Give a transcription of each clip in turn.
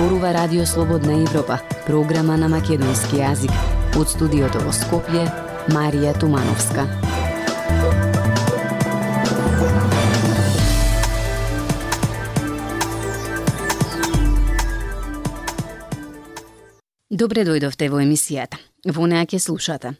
зборува Радио Слободна Европа, програма на македонски јазик. Од студиото во Скопје, Марија Тумановска. Добре дојдовте во емисијата. Во неа ќе слушате.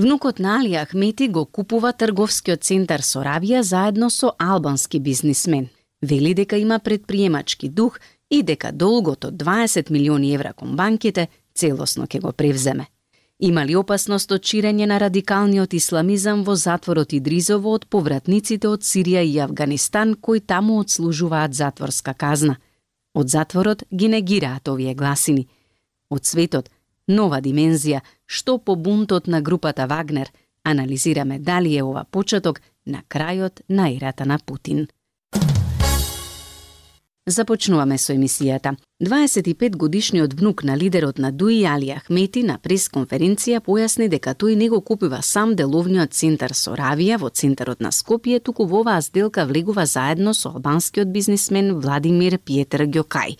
Внукот на Али Ахмети го купува трговскиот центар Соравија заедно со албански бизнисмен. Вели дека има предприемачки дух и дека долгот од 20 милиони евра кон банките целосно ќе го превземе. Има ли опасност од ширење на радикалниот исламизам во затворот Идризово од повратниците од Сирија и Афганистан кои таму одслужуваат затворска казна? Од затворот ги негираат овие гласини. Од светот, нова димензија, што по бунтот на групата Вагнер, анализираме дали е ова почеток на крајот на ерата на Путин. Започнуваме со емисијата. 25 годишниот внук на лидерот на Дуи Али Ахмети на пресконференција појасни дека тој не го купува сам деловниот центар Соравија во центарот на Скопје, туку во оваа сделка влегува заедно со албанскиот бизнисмен Владимир Пиетер Ѓокај.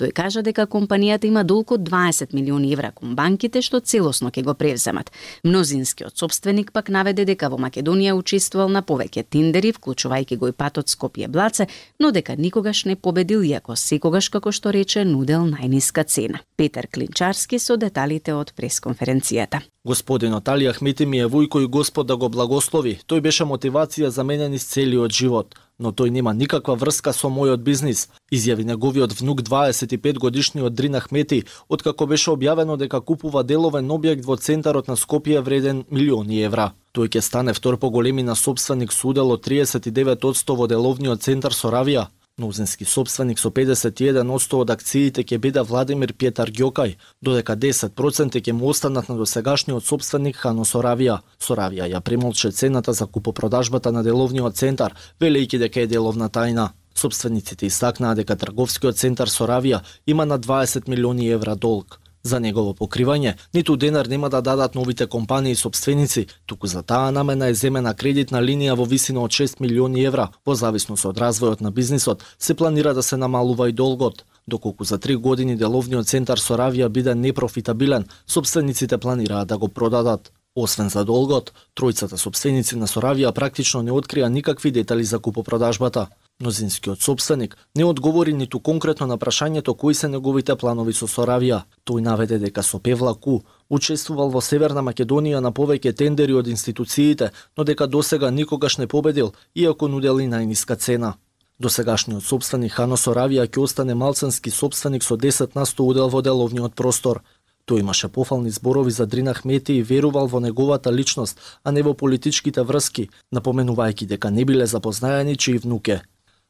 Тој кажа дека компанијата има долг од 20 милиони евра кон банките што целосно ќе го превземат. Мнозинскиот собственик пак наведе дека во Македонија учествувал на повеќе тендери, вклучувајќи го и патот Скопје Блаце, но дека никогаш не победил иако секогаш како што рече нудел најниска цена. Петар Клинчарски со деталите од пресконференцијата. Господинот Али Ахмети ми е војко и Господ да го благослови. Тој беше мотивација за мене низ целиот живот но тој нема никаква врска со мојот бизнис, изјави неговиот внук 25 годишниот Дрин Ахмети, откако беше објавено дека купува деловен објект во центарот на Скопје вреден милиони евра. Тој ќе стане втор по големина собственик судел од 39% во деловниот центар Соравија, Мнозински собственик со 51% од акциите ќе биде Владимир Петар Ѓокај, додека 10% ќе му останат на досегашниот собственик Хано Соравија. Соравија ја премолче цената за купопродажбата на деловниот центар, велејќи дека е деловна тајна. Собствениците истакнаа дека трговскиот центар Соравија има на 20 милиони евра долг. За негово покривање, ниту денар нема да дадат новите компании собственици, туку за таа намена е земена кредитна линија во висина од 6 милиони евра. Во зависност од развојот на бизнисот, се планира да се намалува и долгот. Доколку за три години деловниот центар Соравија биде непрофитабилен, собствениците планираат да го продадат. Освен за долгот, тројцата собственици на Соравија практично не открија никакви детали за купопродажбата. Мнозинскиот собственик не одговори ниту конкретно на прашањето кои се неговите планови со Соравија. Тој наведе дека со Певлаку учествувал во Северна Македонија на повеќе тендери од институциите, но дека досега никогаш не победил, иако нудели најниска цена. Досегашниот собственик Хано Соравија ќе остане малцански собственик со 10 на 100 удел во деловниот простор. Тој имаше пофални зборови за Дрина Хмети и верувал во неговата личност, а не во политичките врски, напоменувајќи дека не биле запознаени чии внуке.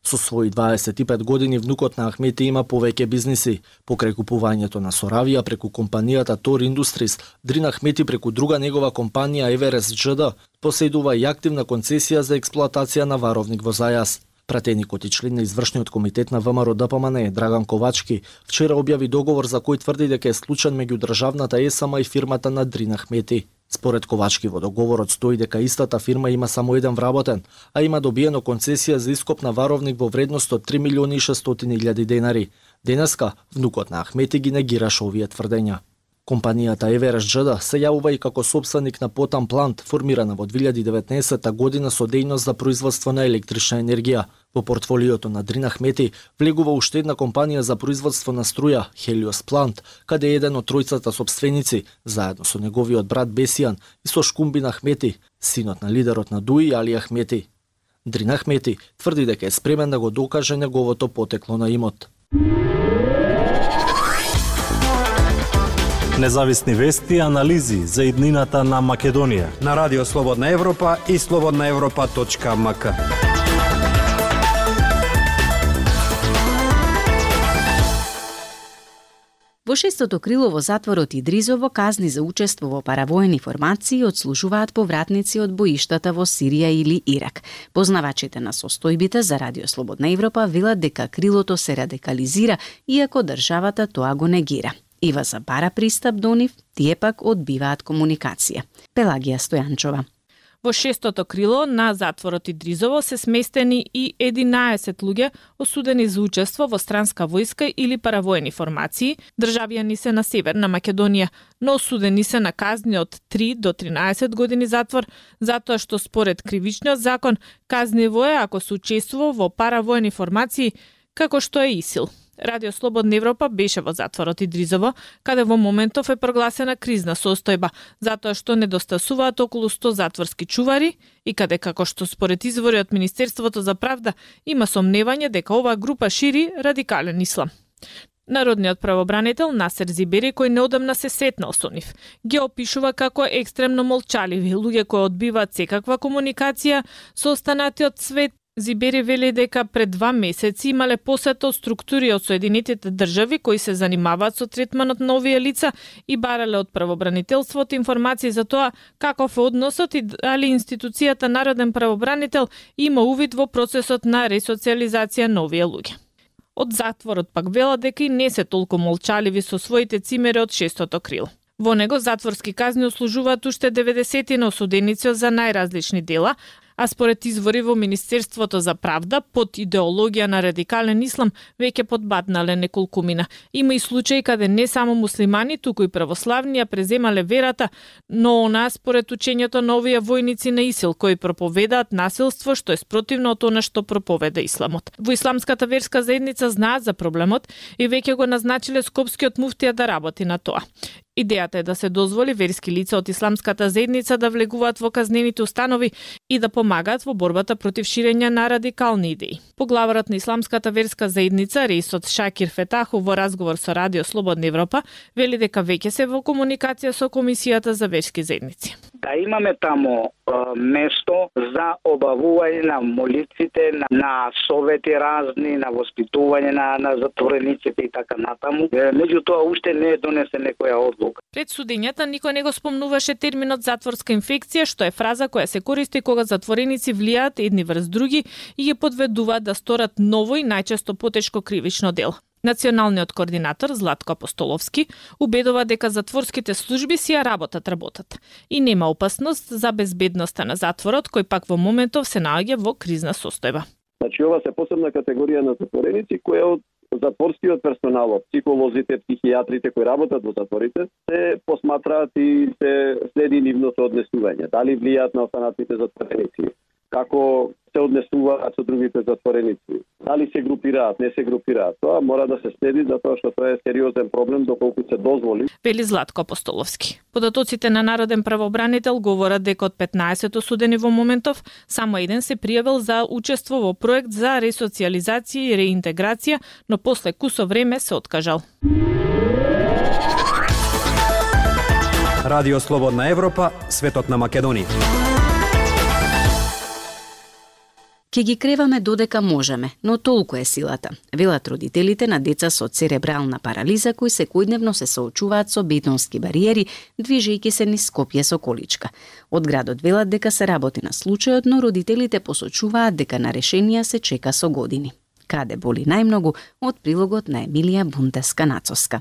Со своји 25 години внукот на Ахмети има повеќе бизниси. Покрај купувањето на Соравија преку компанијата Тор Industries, Дрин Ахмети преку друга негова компанија Everest JD поседува и активна концесија за експлоатација на варовник во зајас. Пратеникот и член на извршниот комитет на ВМРО ДПМН Драган Ковачки вчера објави договор за кој тврди дека е случаен меѓу државната ЕСМА и фирмата на Дрина Хмети. Според Ковачки во договорот стои дека истата фирма има само еден вработен, а има добиено концесија за ископ на варовник во вредност од 3 милиони и 600 илјади денари. Денеска, внукот на Ахмети ги негираше овие тврдења. Компанијата Everest JD се јавува и како собственик на Потам Плант, формирана во 2019 година со дејност за производство на електрична енергија. Во портфолиото на Дрина Хмети влегува уште една компанија за производство на струја, Helios Plant, каде е еден од тројцата собственици, заедно со неговиот брат Бесијан и со Шкумбин Ахмети, синот на лидерот на Дуи Али Ахмети. Дрина Хмети тврди дека е спремен да го докаже неговото потекло на имот. Независни вести и анализи за иднината на Македонија. На Радио Слободна Европа и слободнаевропа.мк. Во шестото крило во затворот Идризово казни за учество во паравоени формации одслужуваат повратници од боиштата во Сирија или Ирак. Познавачите на состојбите за Радио Слободна Европа велат дека крилото се радикализира, иако државата тоа го негира. Ива забара пристап до нив, тие пак одбиваат комуникација. Пелагија Стојанчова. Во шестото крило на затворот Идризово се сместени и 11 луѓе осудени за учество во странска војска или паравоени формации, државјани се на Северна Македонија, но осудени се на казни од 3 до 13 години затвор, затоа што според кривичниот закон казниво е ако се учествува во паравоени формации, како што е ИСИЛ. Радио Слободна Европа беше во затворот Идризово, каде во моментов е прогласена кризна состојба, затоа што недостасуваат околу 100 затворски чувари и каде како што според извори од Министерството за правда има сомневање дека оваа група шири радикален ислам. Народниот правобранител Насер Зибери, кој неодамна се сетнал со нив, ги опишува како екстремно молчаливи луѓе кои одбиваат секаква комуникација со останатиот свет Зибери вели дека пред два месеци имале посета од структури од Соединетите држави кои се занимаваат со третманот на овие лица и барале од правобранителството информации за тоа каков е односот и дали институцијата Народен правобранител има увид во процесот на ресоциализација на овие луѓе. Од затворот пак вела дека и не се толку молчаливи со своите цимери од шестото крило. Во него затворски казни ослужуваат уште 90 на осуденици за најразлични дела, а според извори во Министерството за правда, под идеологија на радикален ислам, веќе подбаднале неколкумина. Има и случаи каде не само муслимани, туку и православни ја преземале верата, но она според учењето на овие војници на Исил, кои проповедаат насилство што е спротивно од она што проповеда исламот. Во исламската верска заедница знаат за проблемот и веќе го назначиле скопскиот муфтија да работи на тоа. Идејата е да се дозволи верски лица од исламската заедница да влегуваат во казнените установи и да помагаат во борбата против ширење на радикални идеи. Поглаварот на исламската верска заедница Рейсот Шакир Фетаху во разговор со Радио Слободна Европа вели дека веќе се во комуникација со Комисијата за верски заедници. Да имаме тамо е, место за обавување на молитвите, на, на совети разни, на воспитување на, на затворениците и така натаму. Меѓутоа уште не е донесен некоја одлука одлука. Пред судењата никој не го спомнуваше терминот затворска инфекција, што е фраза која се користи кога затвореници влијаат едни врз други и ги подведуваат да сторат ново и најчесто потешко кривично дело. Националниот координатор Златко Апостоловски убедува дека затворските служби си ја работат работат и нема опасност за безбедноста на затворот кој пак во моментов се наоѓа во кризна состојба. Значи ова се посебна категорија на затвореници која од затворскиот персонал, психолозите, психијатрите кои работат во затворите, се посматраат и се следи нивното однесување. Дали влијаат на останатите затвореници? Како се однесуваат со другите затвореници? Дали се групираат, не се групираат? Тоа мора да се следи затоа што тоа е сериозен проблем доколку се дозволи. Вели Златко Апостоловски. Податоците на Народен правобранител говорат дека од 15 осудени во моментов, само еден се пријавил за учество во проект за ресоциализација и реинтеграција, но после кусо време се откажал. Радио Слободна Европа, светот на Македонија. Ке ги креваме додека можеме, но толку е силата. Велат родителите на деца со церебрална парализа кои секојдневно се соочуваат со бетонски бариери, движејќи се низ Скопје со количка. Од градот велат дека се работи на случајот, но родителите посочуваат дека на решенија се чека со години. Каде боли најмногу од прилогот на Емилија Бунтеска Нацоска.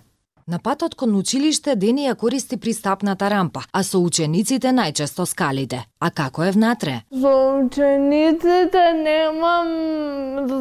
На патот кон училиште Дени ја користи пристапната рампа, а со учениците најчесто скалите. А како е внатре? Со учениците немам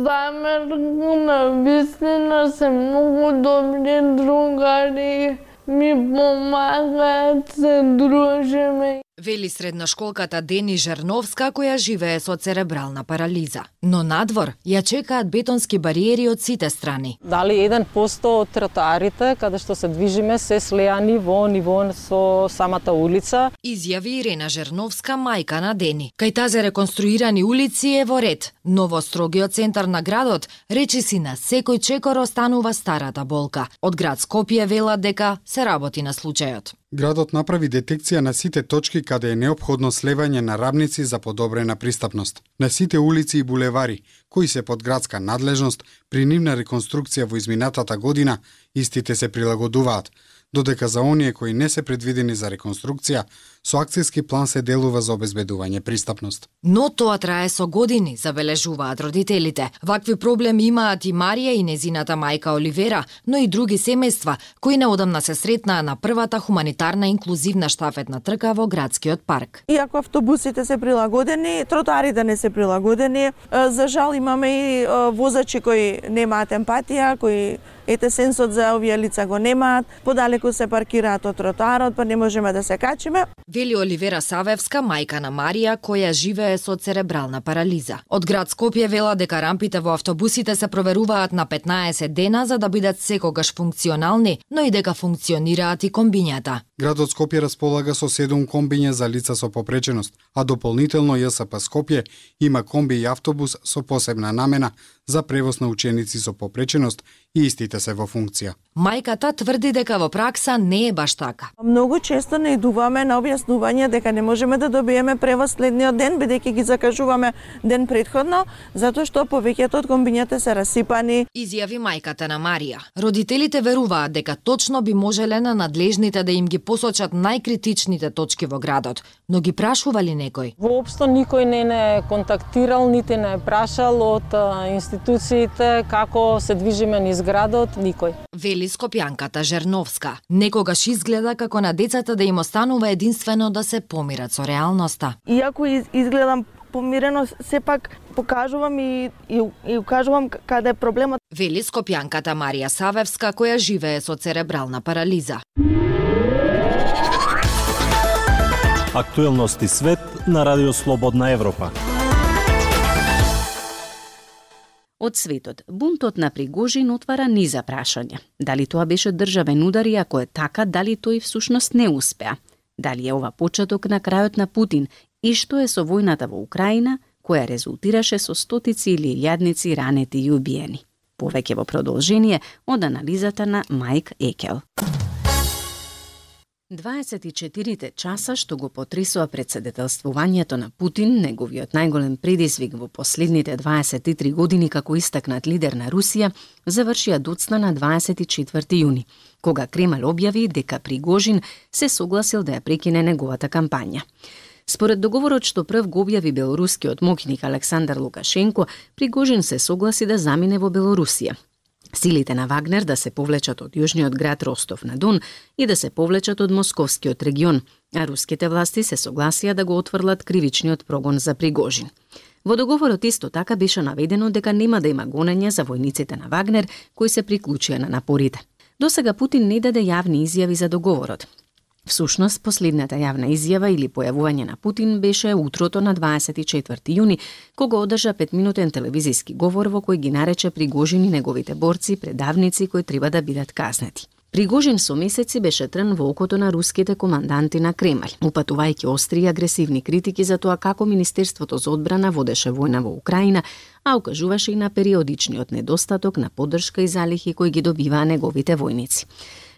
замерку на вистина се многу добри другари ми помагаат, се дружиме. Вели средношколката Дени Жерновска која живее со церебрална парализа. Но надвор ја чекаат бетонски бариери од сите страни. Дали 1% од тротоарите каде што се движиме се слеани во ниво со самата улица. Изјави Ирена Жерновска, мајка на Дени. Кај тазе реконструирани улици е во ред, но во строгиот центар на градот речиси на секој чекор останува старата болка. Од град Скопје велат дека се работи на случајот. Градот направи детекција на сите точки каде е необходно слевање на рабници за подобрена пристапност. На сите улици и булевари, кои се под градска надлежност, при нивна реконструкција во изминатата година, истите се прилагодуваат, додека за оние кои не се предвидени за реконструкција, Со акцијски план се делува за обезбедување пристапност. Но тоа трае со години, забележуваат родителите. Вакви проблеми имаат и Марија и незината мајка Оливера, но и други семејства кои неодамна се сретнаа на првата хуманитарна инклузивна штафетна трка во градскиот парк. Иако автобусите се прилагодени, тротоарите не се прилагодени. За жал имаме и возачи кои немаат емпатија, кои ете сенсот за овие лица го немаат, подалеку се паркираат од тротоарот, па не можеме да се качиме. Вели Оливера Савевска, мајка на Марија, која живее со церебрална парализа. Од град Скопје вела дека рампите во автобусите се проверуваат на 15 дена за да бидат секогаш функционални, но и дека функционираат и комбињата. Градот Скопје располага со 7 комбиња за лица со попреченост, а дополнително ЈСП Скопје има комби и автобус со посебна намена за превоз на ученици со попреченост и истите се во функција. Мајката тврди дека во пракса не е баш така. Многу често не идуваме на објаснување дека не можеме да добиеме превоз следниот ден, бидејќи ги закажуваме ден предходно, затоа што повеќето од комбињата се расипани. Изјави мајката на Марија. Родителите веруваат дека точно би можеле на надлежните да им ги посочат најкритичните точки во градот, но ги прашували некој? Воопшто никој не не контактирал, нити не прашал од институциите како се движиме низ градот, никој. Вели Скопјанката Жерновска. Некогаш изгледа како на децата да им останува единствено да се помират со реалноста. Иако изгледам помирено, сепак покажувам и, и, и укажувам каде е проблемот. Вели Скопјанката Марија Савевска, која живее со церебрална парализа. Актуелности свет на Радио Слободна Европа. Од светот, бунтот на Пригожин отвара низа прашања. Дали тоа беше државен удар и ако е така, дали тој всушност не успеа? Дали е ова почеток на крајот на Путин и што е со војната во Украина, која резултираше со стотици или илјадници ранети и убиени? Повеќе во продолжение од анализата на Майк Екел. 24 часа што го потресува председателствувањето на Путин, неговиот најголем предизвик во последните 23 години како истакнат лидер на Русија, завршија доцна на 24 јуни, кога Кремл објави дека Пригожин се согласил да ја прекине неговата кампања. Според договорот што прв го објави белорускиот мокиник Александар Лукашенко, Пригожин се согласи да замине во Белорусија, Силите на Вагнер да се повлечат од јужниот град Ростов на Дон и да се повлечат од Московскиот регион, а руските власти се согласија да го отврлат кривичниот прогон за Пригожин. Во договорот исто така беше наведено дека нема да има гонење за војниците на Вагнер кои се приклучија на напорите. До сега Путин не даде јавни изјави за договорот, Всушност, последната јавна изјава или појавување на Путин беше утрото на 24 јуни, кога одржа петминутен телевизиски говор во кој ги нарече Пригожини и неговите борци предавници кои треба да бидат казнети. Пригожин со месеци беше трн во окото на руските команданти на Кремљ, упатувајќи остри и агресивни критики за тоа како Министерството за одбрана водеше војна во Украина, а укажуваше и на периодичниот недостаток на поддршка и залихи кои ги добиваа неговите војници.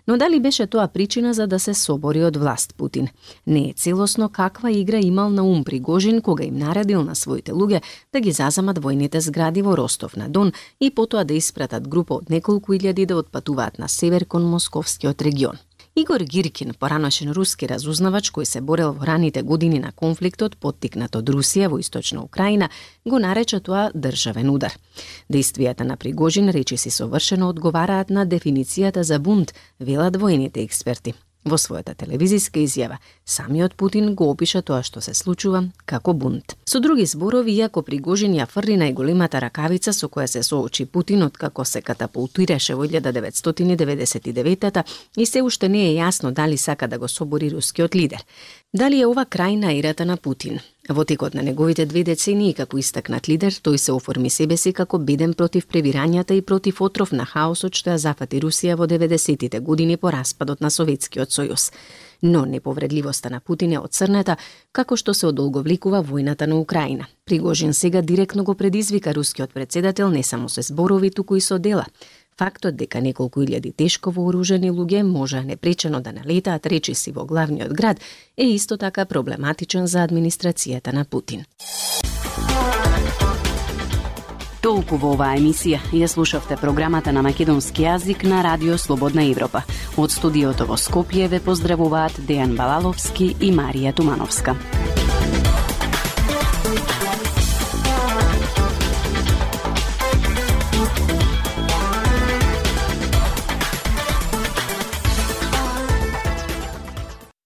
Но дали беше тоа причина за да се собори од власт Путин? Не е целосно каква игра имал на ум Пригожин кога им наредил на своите луѓе да ги зазамат војните згради во Ростов на Дон и потоа да испратат група од неколку илјади да отпатуваат на север кон Московскиот регион. Игор Гиркин, пораношен руски разузнавач кој се борел во раните години на конфликтот поттикнат од Русија во источна Украина, го нарече тоа државен удар. Действијата на Пригожин речиси совршено одговараат на дефиницијата за бунт, велат воените експерти. Во својата телевизиска изјава, самиот Путин го опиша тоа што се случува како бунт. Со други зборови, иако Пригожин ја фрли најголемата ракавица со која се соочи Путин од како се катапултираше во 1999 и се уште не е јасно дали сака да го собори рускиот лидер. Дали е ова крај на ерата на Путин? Во текот на неговите две децении како истакнат лидер, тој се оформи себе си како беден против превирањата и против отров на хаосот што ја зафати Русија во 90-тите години по распадот на Советскиот сојуз. Но неповредливоста на Путин е оцрнета како што се одолговликува војната на Украина. Пригожин сега директно го предизвика рускиот председател не само со зборови, туку и со дела. Фактот дека неколку илјади тешко вооружени луѓе може непречено да налетаат речиси во главниот град е исто така проблематичен за администрацијата на Путин. Толку во оваа емисија ја слушавте програмата на македонски јазик на Радио Слободна Европа. Од студиото во Скопје ве поздравуваат Дејан Балаловски и Марија Тумановска.